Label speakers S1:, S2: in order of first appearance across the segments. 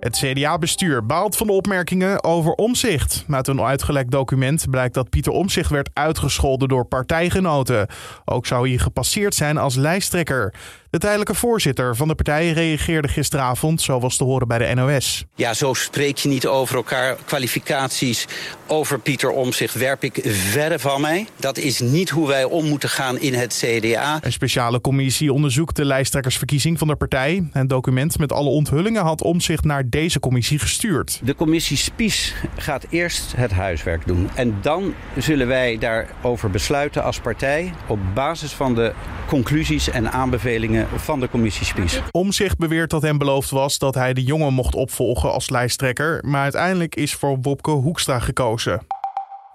S1: Het CDA-bestuur baalt van de opmerkingen over omzicht. Uit een uitgelekt document blijkt dat Pieter Omzicht werd uitgescholden door partijgenoten. Ook zou hij gepasseerd zijn als lijsttrekker. De tijdelijke voorzitter van de partij reageerde gisteravond, zo was te horen bij de NOS.
S2: Ja, zo spreek je niet over elkaar. Kwalificaties over Pieter Omzicht werp ik verre van mij. Dat is niet hoe wij om moeten gaan in het CDA.
S1: Een speciale commissie onderzoekt de lijsttrekkersverkiezing van de partij. Een document met alle onthullingen had Omzicht naar deze commissie gestuurd.
S2: De commissie Spies gaat eerst het huiswerk doen. En dan zullen wij daarover besluiten als partij op basis van de conclusies en aanbevelingen van de commissie Spies.
S1: Omzicht beweert dat hem beloofd was dat hij de jongen mocht opvolgen als lijsttrekker. Maar uiteindelijk is voor Wopke Hoekstra gekozen.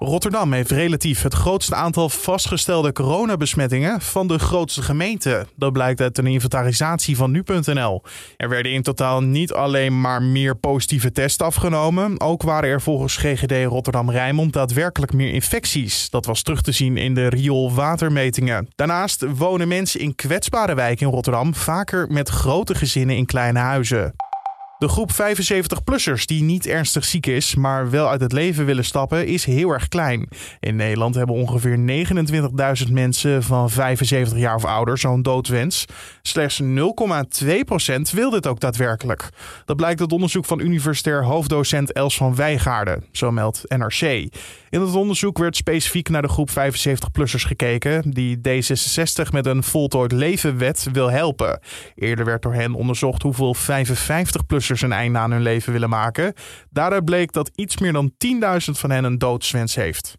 S1: Rotterdam heeft relatief het grootste aantal vastgestelde coronabesmettingen van de grootste gemeente. Dat blijkt uit een inventarisatie van nu.nl. Er werden in totaal niet alleen maar meer positieve tests afgenomen, ook waren er volgens GGD Rotterdam-Rijnmond daadwerkelijk meer infecties. Dat was terug te zien in de rioolwatermetingen. Daarnaast wonen mensen in kwetsbare wijken in Rotterdam vaker met grote gezinnen in kleine huizen. De groep 75-plussers die niet ernstig ziek is, maar wel uit het leven willen stappen, is heel erg klein. In Nederland hebben ongeveer 29.000 mensen van 75 jaar of ouder zo'n doodwens. Slechts 0,2% wil dit ook daadwerkelijk. Dat blijkt uit onderzoek van universitair hoofddocent Els van Wijgaarden, zo meldt NRC. In het onderzoek werd specifiek naar de groep 75-plussers gekeken, die D66 met een voltooid levenwet wil helpen. Eerder werd door hen onderzocht hoeveel 55-plussers een einde aan hun leven willen maken. Daaruit bleek dat iets meer dan 10.000 van hen een doodswens heeft.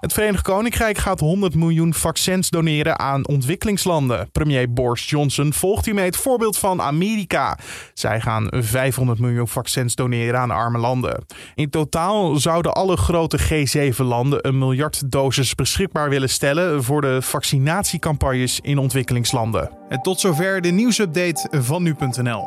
S1: Het Verenigd Koninkrijk gaat 100 miljoen vaccins doneren aan ontwikkelingslanden. Premier Boris Johnson volgt hiermee het voorbeeld van Amerika. Zij gaan 500 miljoen vaccins doneren aan arme landen. In totaal zouden alle grote G7-landen een miljard doses beschikbaar willen stellen voor de vaccinatiecampagnes in ontwikkelingslanden.
S3: En tot zover de nieuwsupdate van nu.nl.